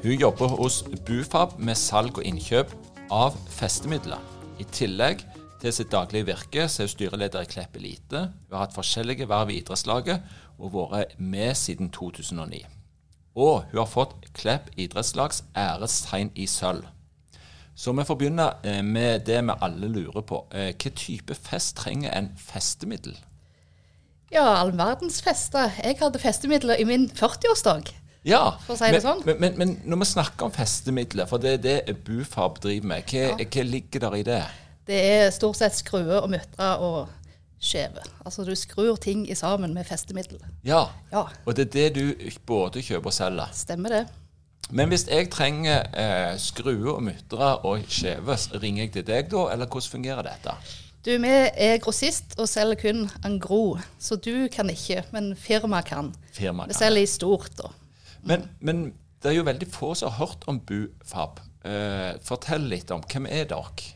Hun jobber hos Bufab med salg og innkjøp av festemidler. I tillegg til sitt daglige virke så er hun styreleder i Klepp Elite. Hun har hatt forskjellige verv i idrettslaget og vært med siden 2009. Og hun har fått Klepp idrettslags ærestegn i sølv. Så vi får begynne eh, med det vi alle lurer på. Hvilken hva type fest trenger en festemiddel? Ja, all verdens fester. Jeg hadde festemidler i min 40-årsdag. Ja, for å si det sånn. Men, men, men, når vi snakker om festemidler, for det er det Bufab driver med, hva, ja. hva ligger der i det? Det er stort sett skruer og møtre og skjeve. Altså du skrur ting i sammen med festemiddel. Ja. ja. og det er det du både kjøper og selger? Stemmer det. Men hvis jeg trenger eh, skruer og mutre og skjeve, ringer jeg til deg da, eller hvordan fungerer dette? Du, Vi er grossist og selger kun en gro, så du kan ikke, men firmaet kan. Firma kan. Vi selger i stort. da. Men, men, det er jo veldig få som har hørt om Bufab. Eh, fortell litt om hvem er dere?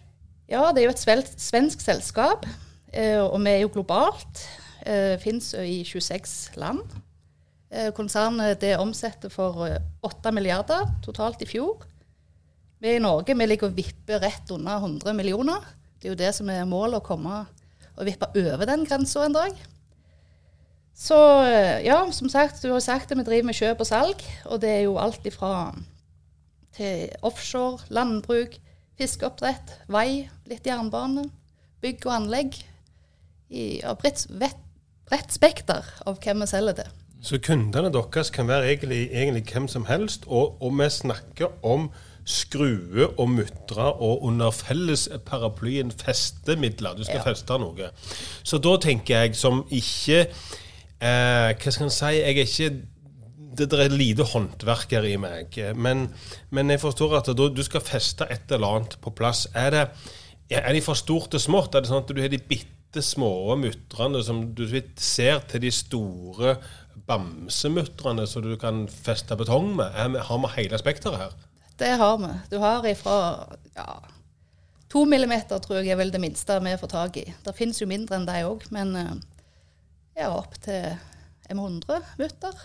Ja, det er jo et svensk selskap, eh, og vi er jo globalt. Eh, Fins i 26 land. Eh, konsernet det omsetter for 8 milliarder totalt i fjor. Vi i Norge vi ligger og vipper rett under 100 millioner. Det er jo det som er målet, å komme og vippe over den grensa en dag. Så ja, som sagt, du har sagt det, vi driver med kjøp og salg. Og det er jo alt ifra til offshore, landbruk, fiskeoppdrett, vei, litt jernbane, bygg og anlegg. I ja, bredt, bredt spekter av hvem vi selger til. Så kundene deres kan være egentlig, egentlig hvem som helst, og, og, vi snakker om skrue og mutre og under felles paraplyen festemidler. Du skal ja. feste noe. Så da tenker jeg som ikke eh, Hva skal en si? Jeg er ikke det, det er lite håndverker i meg. Men, men jeg forstår at du, du skal feste et eller annet på plass. Er, det, er de for stort til smått? Er det sånn at du har de bitte små mutrene som du ser til de store bamsemutrene som du kan feste betong med? Har vi hele spekteret her? Det har vi. Du har ifra ja, to millimeter tror jeg er vel det minste vi får tak i. Det finnes jo mindre enn de òg, men eh, ja, opp til M100 mutter.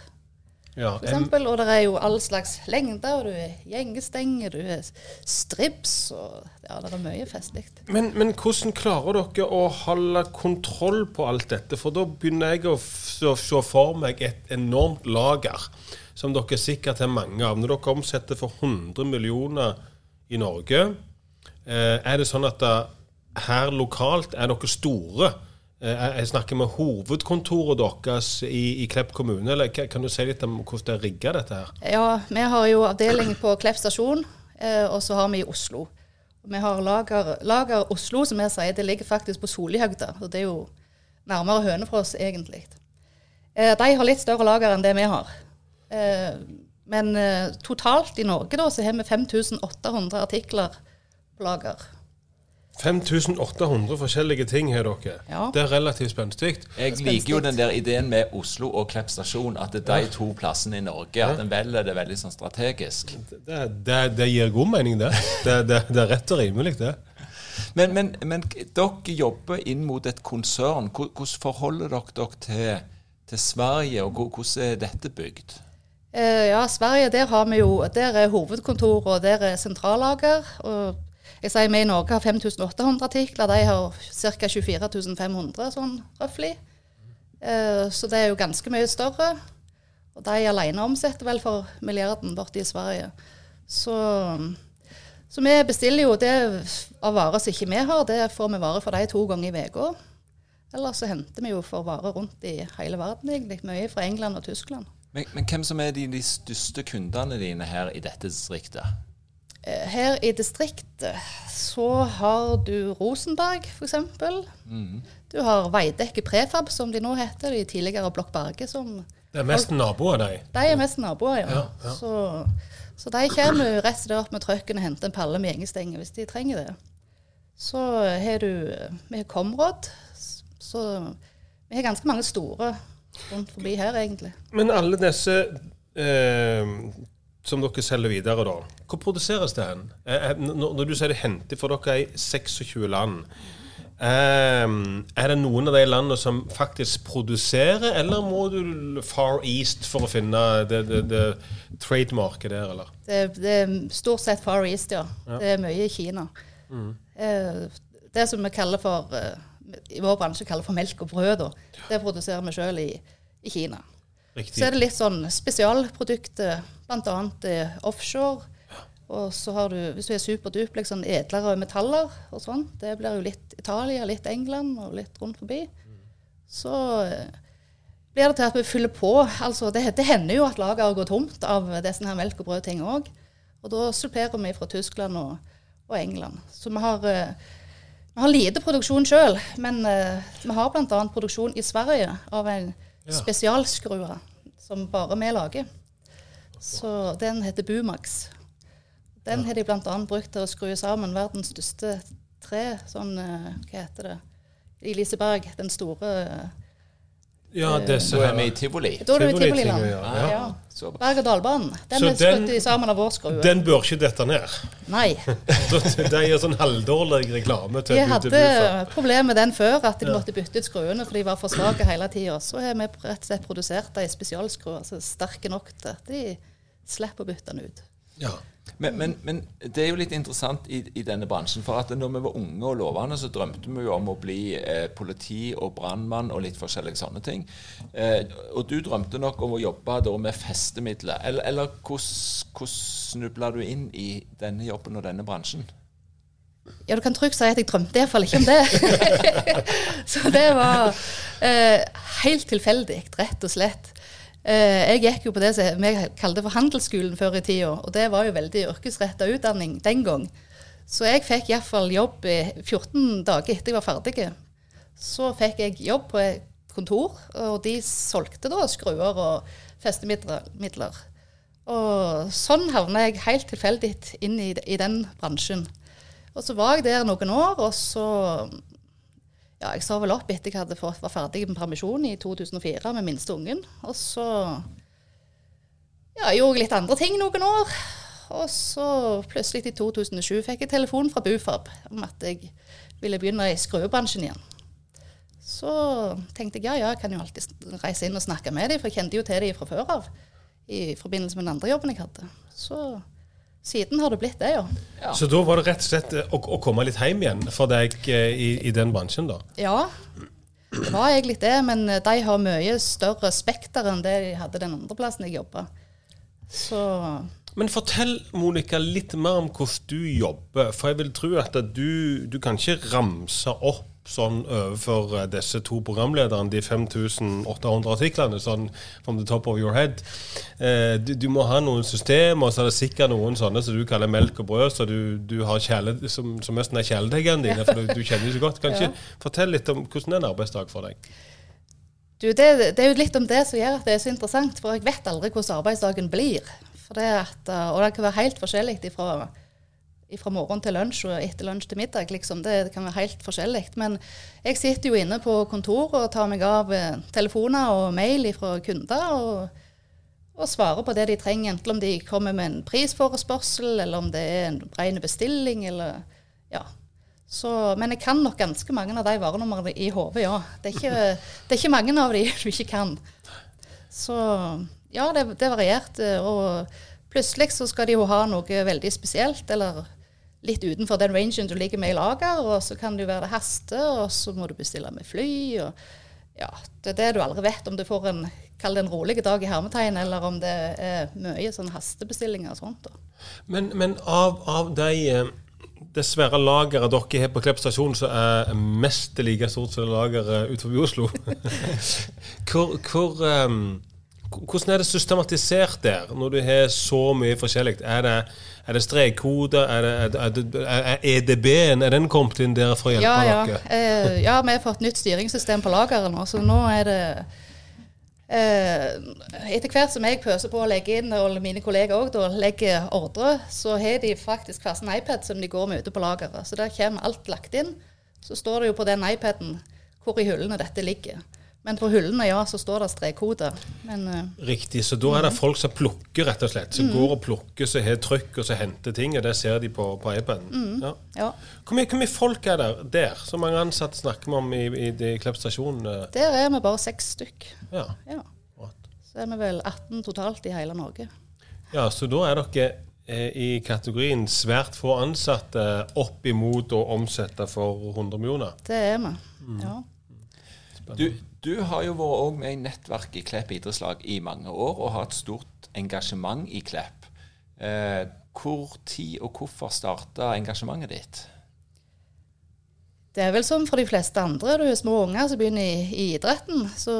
Ja, for eksempel, og det er jo all slags lengder. og Du er gjengestenger, du er strips og Ja, det er mye festlig. Men, men, hvordan klarer dere å holde kontroll på alt dette? For da begynner jeg å se for meg et enormt lager, som dere sikkert har mange av. Når dere omsetter for 100 millioner i Norge, eh, er det sånn at det, her lokalt er dere store? Eh, jeg snakker med hovedkontoret deres i, i Klepp kommune. eller Kan du si litt om hvordan det er rigga, dette her? Ja, Vi har jo avdeling på Klepp stasjon, eh, og så har vi i Oslo. Vi har lager, lager Oslo, som jeg sier. Det ligger faktisk på Solihøgda. og Det er jo nærmere Hønefoss, egentlig. Eh, de har litt større lager enn det vi har. Men totalt i Norge da, så har vi 5800 artikler på lager. 5800 forskjellige ting har dere. Ja. Det er relativt spenstig. Jeg liker jo den der ideen med Oslo og Klepp stasjon, at det er de to plassene i Norge. At en velger det veldig sånn strategisk. Det, det, det, gir god mening, det. Det, er rett og rimelig, det. Men, men, men, dere jobber inn mot et konsern. Hvordan forholder dere dere til, til Sverige, og hvordan er dette bygd? Eh, ja, Sverige, der har vi jo Der er hovedkontor, og der er sentrallager. og jeg sier Vi i Norge har 5800 artikler, de har ca. 24 500 sånn røftlig. Eh, så det er jo ganske mye større. Og de alene omsetter vel for milliarden borte i Sverige. Så Så vi bestiller jo det av varer som ikke vi har, det får vi varer for de to ganger i uka. Eller så henter vi jo for varer rundt i hele verden, egentlig. Mye fra England og Tyskland. Men, men hvem som er de, de største kundene dine her i dette distriktet? Eh, Her i distriktet så har du Rosenberg, f.eks. Mm. Du har Veidekke Prefab, som de nå heter. De tidligere Blokk Berge, som Det er mest naboer, de. De er mest naboer, ja. Ja, ja. Så, så de kommer jo rett slett opp med trøkken og henter en palle med gjengestenger hvis de trenger det. Så har du Vi har Comrod, så vi har ganske mange store rundt forbi her, egentlig. Men alle disse eh, som dere selger videre, da, hvor produseres det hen? Eh, eh, Når, du sier det henter for dere er i 26 land, eh, er det noen av de landene som faktisk produserer, eller må du far east for å finne det, det, det trademarket der, eller? Det, det er stort sett Far East, ja. Det er mye i Kina. Mm. det som vi kaller for eh, i vår bransje kaller for melk og brød, da, det produserer vi sjøl i, i Kina. Riktig. Så er det litt sånn spesialprodukter, bl.a. Eh, offshore. Og så har du, hvis du er superduplex, sånn edlere metaller og sånn. Det blir jo litt Italia, litt England og litt rundt forbi. Så eh, blir det til at vi fyller på. Altså, det, det hender jo at lageret går tomt av disse her melk- og brødting òg. Og da supplerer vi fra Tyskland og, og England. Så vi har, eh, vi har lite produksjon sjøl, men eh, vi har bl.a. produksjon i Sverige av en Ja. spesialskrue som bare vi lager. Så den heter Bumax. Den har de bl.a. brukt til å skru sammen verdens største tre, sånn eh, Hva heter det? I Liseberg, den store Ja, disse er vi i tivoli. Da er du i Tivoli-tinga, Tivoliland. ja. Ja. Så, Berg-og-dal-banen. Den Så er den- skutt i sammen av vår skrue. Den bør ikke dette ned. Nei. De gjør sånn halvdårlig reklame til Vi hadde problemer med den før, at de måtte bytte ut skruene for de var for svake hele tida. Så har vi rett og slett produsert de spesialskruer som er sterke nok til at de slipper å bytte den ut. Ja. men, men, men det er jo litt interessant i, i denne bransjen. For at når vi var unge og lovende, så drømte vi jo om å bli eh, politi og brannmann og litt forskjellige sånne ting. Eh, og du drømte nok om å jobbe da med festemidler. Eller, eller hvordan snubla du inn i denne jobben og denne bransjen? Ja, du kan trygt si at jeg drømte iallfall ikke om det. så det var eh, helt tilfeldig, rett og slett. Eh, jeg gikk jo på det som vi kalte for handelsskolen før i tida, og det var jo veldig yrkesretta utdanning den gang. Så jeg fikk iallfall jobb 14 dager etter jeg var ferdig. Så fikk jeg jobb på et kontor, og de solgte da skruer og festemidler. Og sånn havna jeg helt tilfeldig inn i, i den bransjen. Og så var jeg der noen år, og så Ja, jeg sa vel opp etter jeg hadde var ferdig med permisjon i 2004 med minste ungen. Og så ja, gjorde jeg litt andre ting noen år. Og så plutselig i 2007 fikk jeg telefon fra Bufab om at jeg ville begynne i skruebransjen igjen. Så tenkte jeg ja, ja, jeg kan jo alltid reise inn og snakke med dem, for jeg kjente jo til dem fra før av. I forbindelse med den andre jobben jeg hadde. Så siden har det blitt det, ja. Ja. Så da var det rett og slett eh, å, å komme litt hjem igjen for deg eh, i, i den bransjen, da? Ja, det var egentlig det, men eh, de har mye større spekter enn det de hadde den andre plassen jeg jobba. Så Men fortell, Monica, litt mer om hvordan du jobber. For jeg vil tro at du, du kan ikke ramse opp sånn overfor eh, disse to programlederne, de 5800 artiklene, sånn from the top of your head. Eh, du, du må ha noen systemer, og så er det sikkert noen sånne som du kaller melk og brød, så du, du har kjæle, som, som nesten er kjæledeggene dine, for du, du kjenner så godt. Kan ikke fortell litt om hvordan er en arbeidsdag for deg? du, det, det er jo litt om det som gjør at det er så interessant, for jeg vet aldri hvordan arbeidsdagen blir. For det at, eh, og det kan være helt forskjellig fra fra morgen til lunsj og etter lunsj til middag. Liksom. Det, kan være helt forskjellig. Men jeg sitter jo inne på kontoret og tar meg av eh, telefoner og mail fra kunder. Og, og svarer på det de trenger, enten om de kommer med en prisforespørsel, eller om det er en ren bestilling, eller ja. Så, men jeg kan nok ganske mange av de varenumrene i hodet, ja. Det er, ikke, det er ikke mange av de du ikke kan. Så ja, det, det er variert. eh, Og plutselig så skal de jo ha noe veldig spesielt, eller litt utenfor den rangen du ligger med i lager, og så kan det jo være det haster, og så må du bestille med fly. og ja, Det er det du aldri vet, om du får en kall det en rolig dag i hermetegn, eller om det er mye sånn hastebestillinger og sånt. da. Men, men av, av de dessverre det lageret dere har på Klepp stasjon, som er mest like stort som lageret utenfor Oslo hvor, hvor, um, Hvordan er det systematisert der, når du har så mye forskjellig? Er det, er det strekkoder? Er, det, er, det, er EDB-en er den kommet inn der for å hjelpe ja, ja. dere? Eh, ja, vi har fått nytt styringssystem på lageret nå, så nå er det eh, Etter hvert som jeg pøser på å legge inn, og mine kolleger òg legger ordre, så har de faktisk hver sin iPad som de går med ute på lageret. Så der kommer alt lagt inn. Så står det jo på den iPaden hvor i hyllene dette ligger. Men på hyllene, ja, så står det strekkode. Men eh, Riktig. Så da er det folk som plukker, rett og slett. Som går og plukker, som har trykk, og som henter ting. Og det ser de på, på iPaden. Ja. ja. Hvor mye, hvor mye folk er der der? Så mange ansatte snakker vi om i, i, i Klepp stasjon? eh, Der er vi bare seks stykk. Ja. Ja. Så er vi vel 18 totalt i hele Norge. ja, så da er dere eh, i kategorien svært få ansatte opp imot å omsette for 100 millioner. Det er vi. Ja. Du, du har jo vært med i nettverket i Klepp idrettslag i mange år og har et stort engasjement i Klepp. Eh, hvor tid og hvorfor starta engasjementet ditt? Det er vel som for de fleste andre. Du har små unger som begynner i, i idretten. Så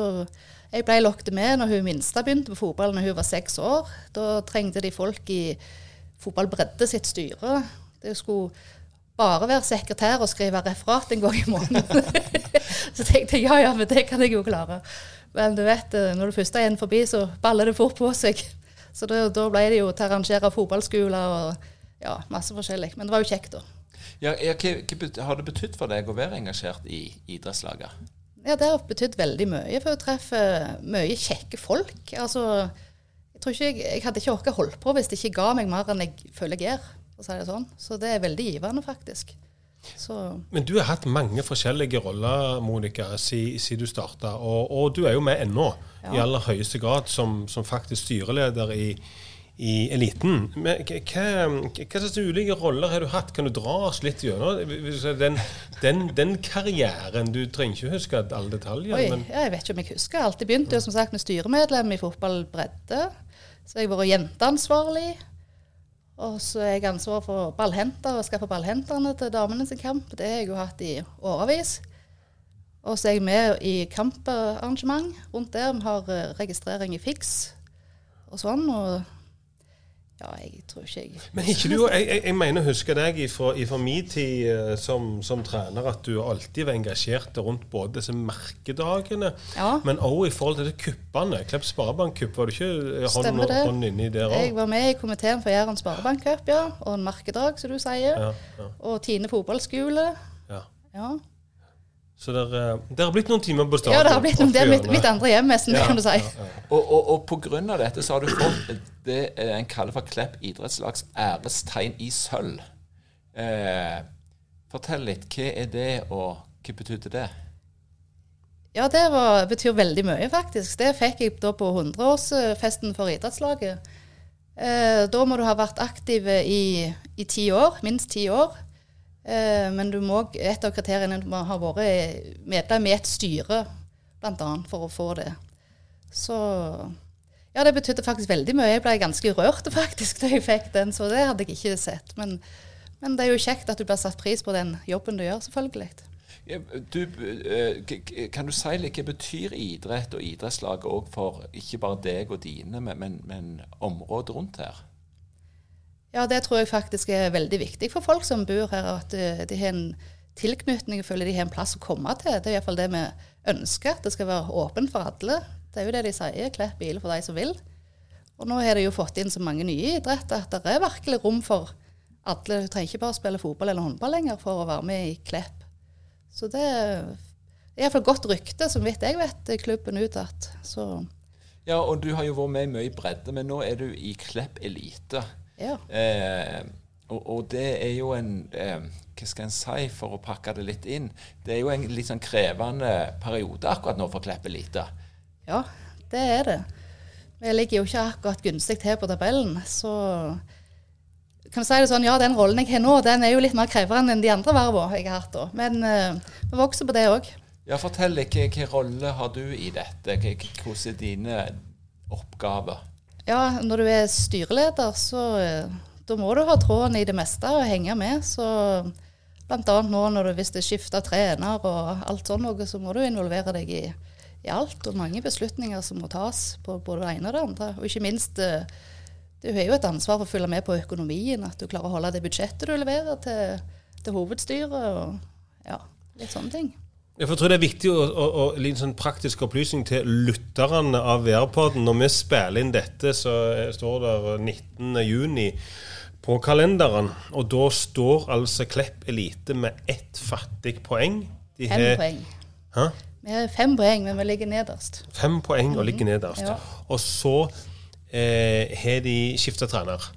jeg ble lokket med når hun minste begynte på fotball når hun var seks år. Da trengte de folk i fotballbredde sitt styre. Det skulle bare være sekretær og skrive referat en gang i måneden. så tenkte jeg ja, ja, men det kan jeg jo klare. Men du vet, eh, når du først er en forbi, så baller det fort på seg. Så da, da ble det jo til å arrangere fotballskoler og ja, masse forskjellig. Men det var jo kjekt, da. Ja, ja, hva, har det betydd for deg å være engasjert i idrettslaget? Ja, det har betydd veldig mye, for å treffe mye kjekke folk. Altså, jeg tror ikke jeg, jeg hadde ikke orket holdt på hvis det ikke ga meg mer enn jeg føler jeg gjør. For å si det sånn. Så det er veldig givende, faktisk. Så Men du har hatt mange forskjellige roller, Monica, siden si du starta. Og, og du er jo med ennå, i aller høyeste grad, som, som faktisk styreleder i, i eliten. Men hva, slags ulike roller har du hatt? Kan du dra oss litt gjennom den, den, den karrieren? Du trenger ikke huske alle detaljer. oi, men ja, jeg vet ikke om jeg husker alt. Jeg begynte jo som sagt med styremedlem i fotballbredde. Så jeg har vært jenteansvarlig. Og så er jeg ansvar for ballhenter og skaffe ballhenterne til damene sin kamp. Det har jeg jo hatt i årevis. Og så er jeg med i kamparrangement rundt der. Vi har eh, registrering i Fiks og sånn. Og ja, jeg tror ikke jeg Men ikke du, jeg, jeg, jeg mener å huske deg fra min tid eh, som, som trener, at du alltid var engasjert rundt både disse merkedagene, Ja. men òg i forhold til kuppene. Klepp Sparebankkupp, var du ikke hånd hånd, hånd inni der Jeg var med i komiteen for Jæren Sparebankcup, ja. Og en merkedag, som du sier. Ja, ja, Og Tine fotballskole. ja. Så det er- det har blitt noen timer på stadion. ja, det har blitt noen, det er mitt, mitt andre hjem, nesten, Ja, kan du si. ja, ja. Og, og, og av dette så har du fått det eh, en kaller for Klepp idrettslags ærestegn i sølv. Eh, fortell litt. Hva er det, og hva betydde det? Ja, det var, betyr veldig mye, faktisk. Det fikk jeg da på 100-årsfesten for idrettslaget. Eh, da må du ha vært aktiv i, i ti år, minst ti år. Eh, men må, et av kriteriene er må ha vært medlem i et styre, bl.a., for å få det. Så ja, det betydde faktisk veldig mye. Jeg ble ganske rørt faktisk da jeg fikk den, så det hadde jeg ikke sett. Men, men det er jo kjekt at du blir satt pris på den jobben du gjør, selvfølgelig. Du, eh, kan du si litt hva betyr idrett og idrettslag òg for ikke bare deg og dine, men, men, men området rundt her? Ja, det tror jeg faktisk er veldig viktig for folk som bor her. At eh, de har en tilknytning, føler de har en plass å komme til. Det er iallfall det vi ønsker, at det skal være åpent for alle. Det er jo det de sier, Klepp bil for de som vil. Og nå har de jo fått inn så mange nye idretter at det er virkelig rom for alle. Du trenger ikke bare spille fotball eller håndball lenger for å være med i Klepp. Så det er iallfall godt rykte, som vidt jeg vet, klubben utad. Ja, og du har jo vært med i mye bredde, men nå er du i Klepp elite. Ja. Eh, og, og det er jo en eh, Hva skal en si for å pakke det litt inn? Det er jo en litt sånn krevende periode akkurat nå for Klepp elite. Ja, det er det. Vi ligger jo ikke akkurat gunstig til på tabellen, så kan du si det sånn, ja, den rollen jeg har nå, den er jo litt mer krevende enn de andre vervene jeg har hatt da. Men eh, vi vokser på det òg. Ja, Fortell hvilken rolle har du i dette? Hvordan er dine oppgaver? Ja, når du er styreleder, så eh, da må du ha tråden i det meste og henge med. Så annet nå når du, hvis det skifter trener og alt sånn noe, så må du involvere deg i, i alt. Og mange beslutninger som må tas på både det ene og det andre. Og ikke minst eh, du har jo et ansvar for å følge med på økonomien, at du klarer å holde det budsjettet du leverer til, til hovedstyret og ja, litt sånne ting. Jeg tror det er viktig å, å, å litt sånn praktisk opplysning til lytterne av VR-podden. Når vi spiller inn dette, så eh, står det 19. juni på kalenderen. Og da står altså Klepp Elite med ett fattig poeng. De Fem har- poeng. Hæ? Vi har fem poeng, men vi ligger nederst. Fem poeng og ligger nederst. Ja. Og så eh, har de skifta trener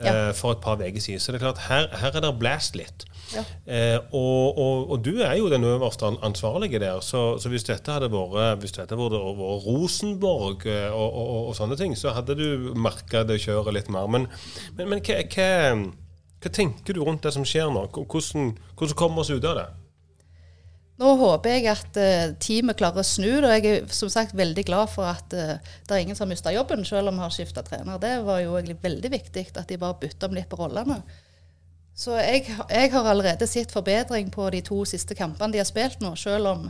Ja. for et par uker siden. Så det er klart, her, her er det blast litt. Ja. Eh, og, og, og du er jo den øverste ansvarlige der, så, så hvis dette hadde vært, hvis dette hadde vært Rosenborg eh, og, og sånne ting, så hadde du merka det kjøret litt mer. Men, men, men hva, hva, hva tenker du rundt det som skjer nå? Hvordan, hvordan kommer vi oss ut av det? Nå håper jeg at uh, teamet klarer å snu det. Jeg er som sagt veldig glad for at uh, det er ingen som har mista jobben, selv om vi har skifta trener. Det var jo egentlig veldig viktig at de bare bytta om litt på rollene. Så jeg, jeg har allerede sett forbedring på de to siste kampene de har spilt nå, selv om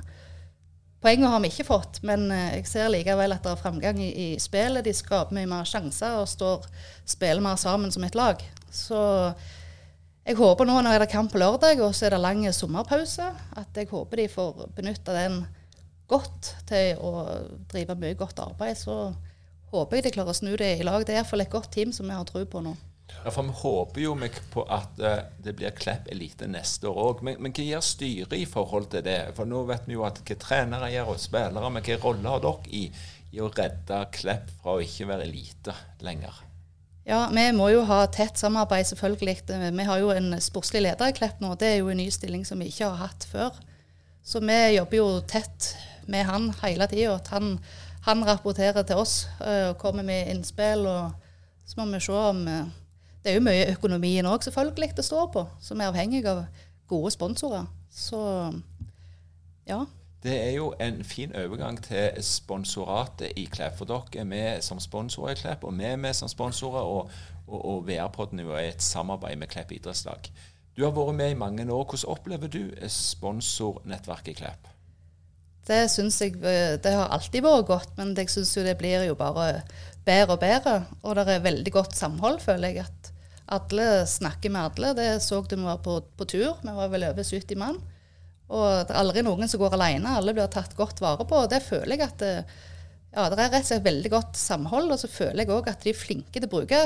poengene har vi ikke fått. Men uh, jeg ser likevel at det er framgang i, i spillet. De skaper mye mer sjanser og står, spiller mer sammen som et lag. Så jeg håper nå når det er kamp på lørdag, og så er det lang sommerpause, at jeg håper de får benytte den godt til å drive mye godt arbeid. Så håper jeg de klarer å snu det i lag. Det er iallfall et godt team som vi har tro på nå. Ja, for Vi håper jo på at eh, det blir Klepp Elite neste år òg. Men, men hva gjør styret i forhold til det? For Nå vet vi jo at hva trenere gjør, og spillere. Men hva rolle har dere i, i å redde Klepp fra å ikke være elite lenger? Ja, vi må jo ha tett samarbeid, selvfølgelig. Vi har jo en sportslig leder i Klepp nå. Det er jo en ny stilling som vi ikke har hatt før. Så vi jobber jo tett med han hele tida. Han, han rapporterer til oss øh, og kommer med innspill. og Så må vi se om øh, Det er jo mye økonomien òg, selvfølgelig, det står på. Vi er avhengig av gode sponsorer. Så ja. Det er jo en fin overgang til sponsoratet i Klepp. For dere er med som sponsorer i Klepp, og vi er med som sponsorer. Og, og, og VR-podden er et samarbeid med Klepp idrettslag. Du har vært med i mange år. Hvordan opplever du sponsornettverket i Klepp? Det syns jeg øh, Det har alltid vært godt, men jeg syns jo det blir jo bare bedre og bedre. Og det er veldig godt samhold, føler jeg. At alle snakker med alle. Det så du vi var på, på tur. Vi var vel over 70 mann. Og det er aldri noen som går alene. Alle blir tatt godt vare på. Og det føler jeg at det, ja, det er rett og slett veldig godt samhold. Og så føler jeg òg at de er flinke til å bruke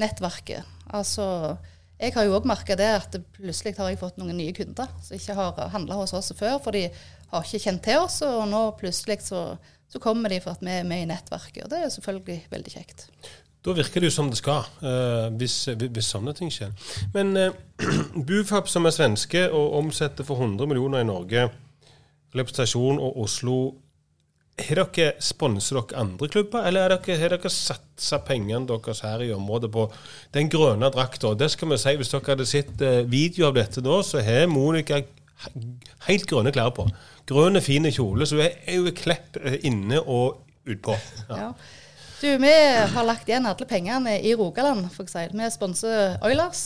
nettverket. Altså, jeg har jo òg merka det at plutselig har jeg fått noen nye kunder som ikke har handla hos oss før, for de har ikke kjent til oss. Og nå plutselig så, så kommer de for at vi er med i nettverket. Og det er selvfølgelig veldig kjekt. Da virker det jo som det skal, uh, hvis, hvis sånne ting skjer. Men uh, Bufab, som er svenske og omsetter for 100 millioner i Norge, representasjon og Oslo Har dere sponset dere andre klubber, eller har dere, dere satsa pengene deres her i området på den grønne drakta? Det skal vi si, Hvis dere hadde sett eh, video av dette nå, så har Monica helt grønne klær på. Grønne, fine kjole, så hun er jo klepp inne og utpå. Ja. Ja. Du, vi har lagt igjen alle pengene i Rogaland, for å si. Vi sponser Oilers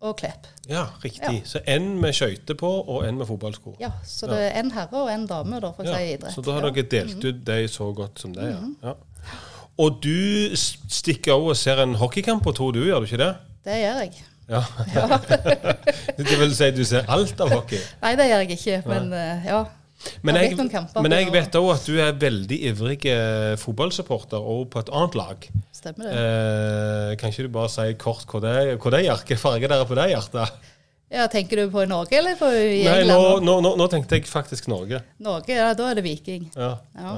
og Klepp. Ja, riktig. Ja. Så en med skøyter på, og en med fotballsko. Ja, så det er en herre og en dame, da, for å si idrett. Så da har dere delt ut de så godt som det, ja. ja. Og du stikker over og ser en hockeykamp på to, du, gjør du ikke det? Det gjør jeg. Ja. det vil si du ser alt av hockey. Nei, det gjør jeg ikke, men eh, ja. Men jeg, men jeg vet òg at du er veldig ivrig eh, fotballsupporter, og på et annet lag. Stemmer det. Eh, kan ikke du bare si kort hva det, det hjerke farge der er på det hjertet? Ja, Tenker du på Norge eller på England? Nei, nå, nå, nå, nå tenkte jeg faktisk Norge. Norge, ja, da er det Viking. Ja. Ja.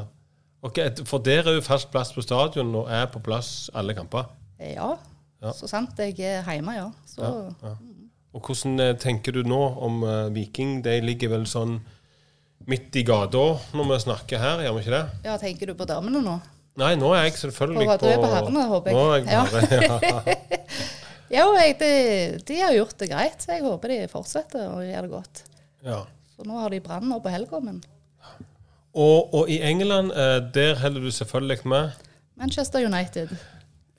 Ok, For dere er jo fast plass på stadion og er på plass alle kamper. Ja, Ja. så sant jeg er hjemme, ja. Så Ja. Og hvordan eh, tenker du nå om uh, Viking? De ligger vel sånn midt i gata når vi snakker her, gjør vi ikke det? ja, tenker du på damene nå? Nei, nå er jeg selvfølgelig på, på herrene, håper jeg. Nå er jeg på Ja. ja. Ja, jeg, de, de har gjort det greit, så jeg håper de fortsetter å gjøre det godt. ja. Så nå har de Brann nå på helga, men Og, og i England, eh, der holder du selvfølgelig med. Manchester United.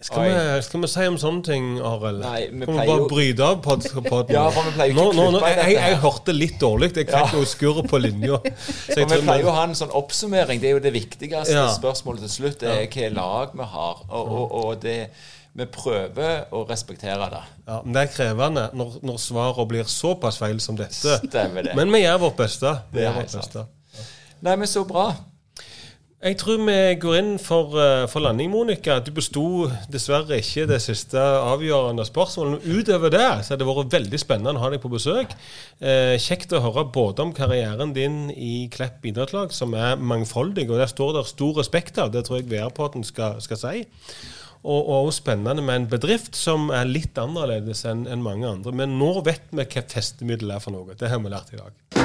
Skal vi, skal vi si om sånne ting, Arild? Kan vi bare jo- bryte av på podden? Ja, for vi pleier jo ikke nå, nå, i jeg, jeg her. hørte litt dårlig. Jeg fikk noe skurr på linja. Så vi pleier jo å ha en sånn oppsummering. Det er jo det viktigste Ja. spørsmålet til slutt. Det er hvilke lag vi har. Og, og, og det, vi prøver å respektere det. ja, men det er krevende når, når svarene blir såpass feil som dette. Stemmer det. Men vi gjør vårt beste. Vi Det er helt vårt beste. Nei, men så bra. Jeg tror vi går inn for, eh, for landing, Monica. Du besto dessverre ikke det siste avgjørende spørsmålet. Utover det så har det vært veldig spennende å ha deg på besøk. Eh, kjekt å høre både om karrieren din i Klepp idrettslag, som er mangfoldig, og der står det stor respekt av. Det tror jeg VR-podden skal, skal si. Og, og spennende med en bedrift som er litt annerledes enn enn mange andre. Men nå vet vi hva festemiddel er for noe. Det har vi lært i dag.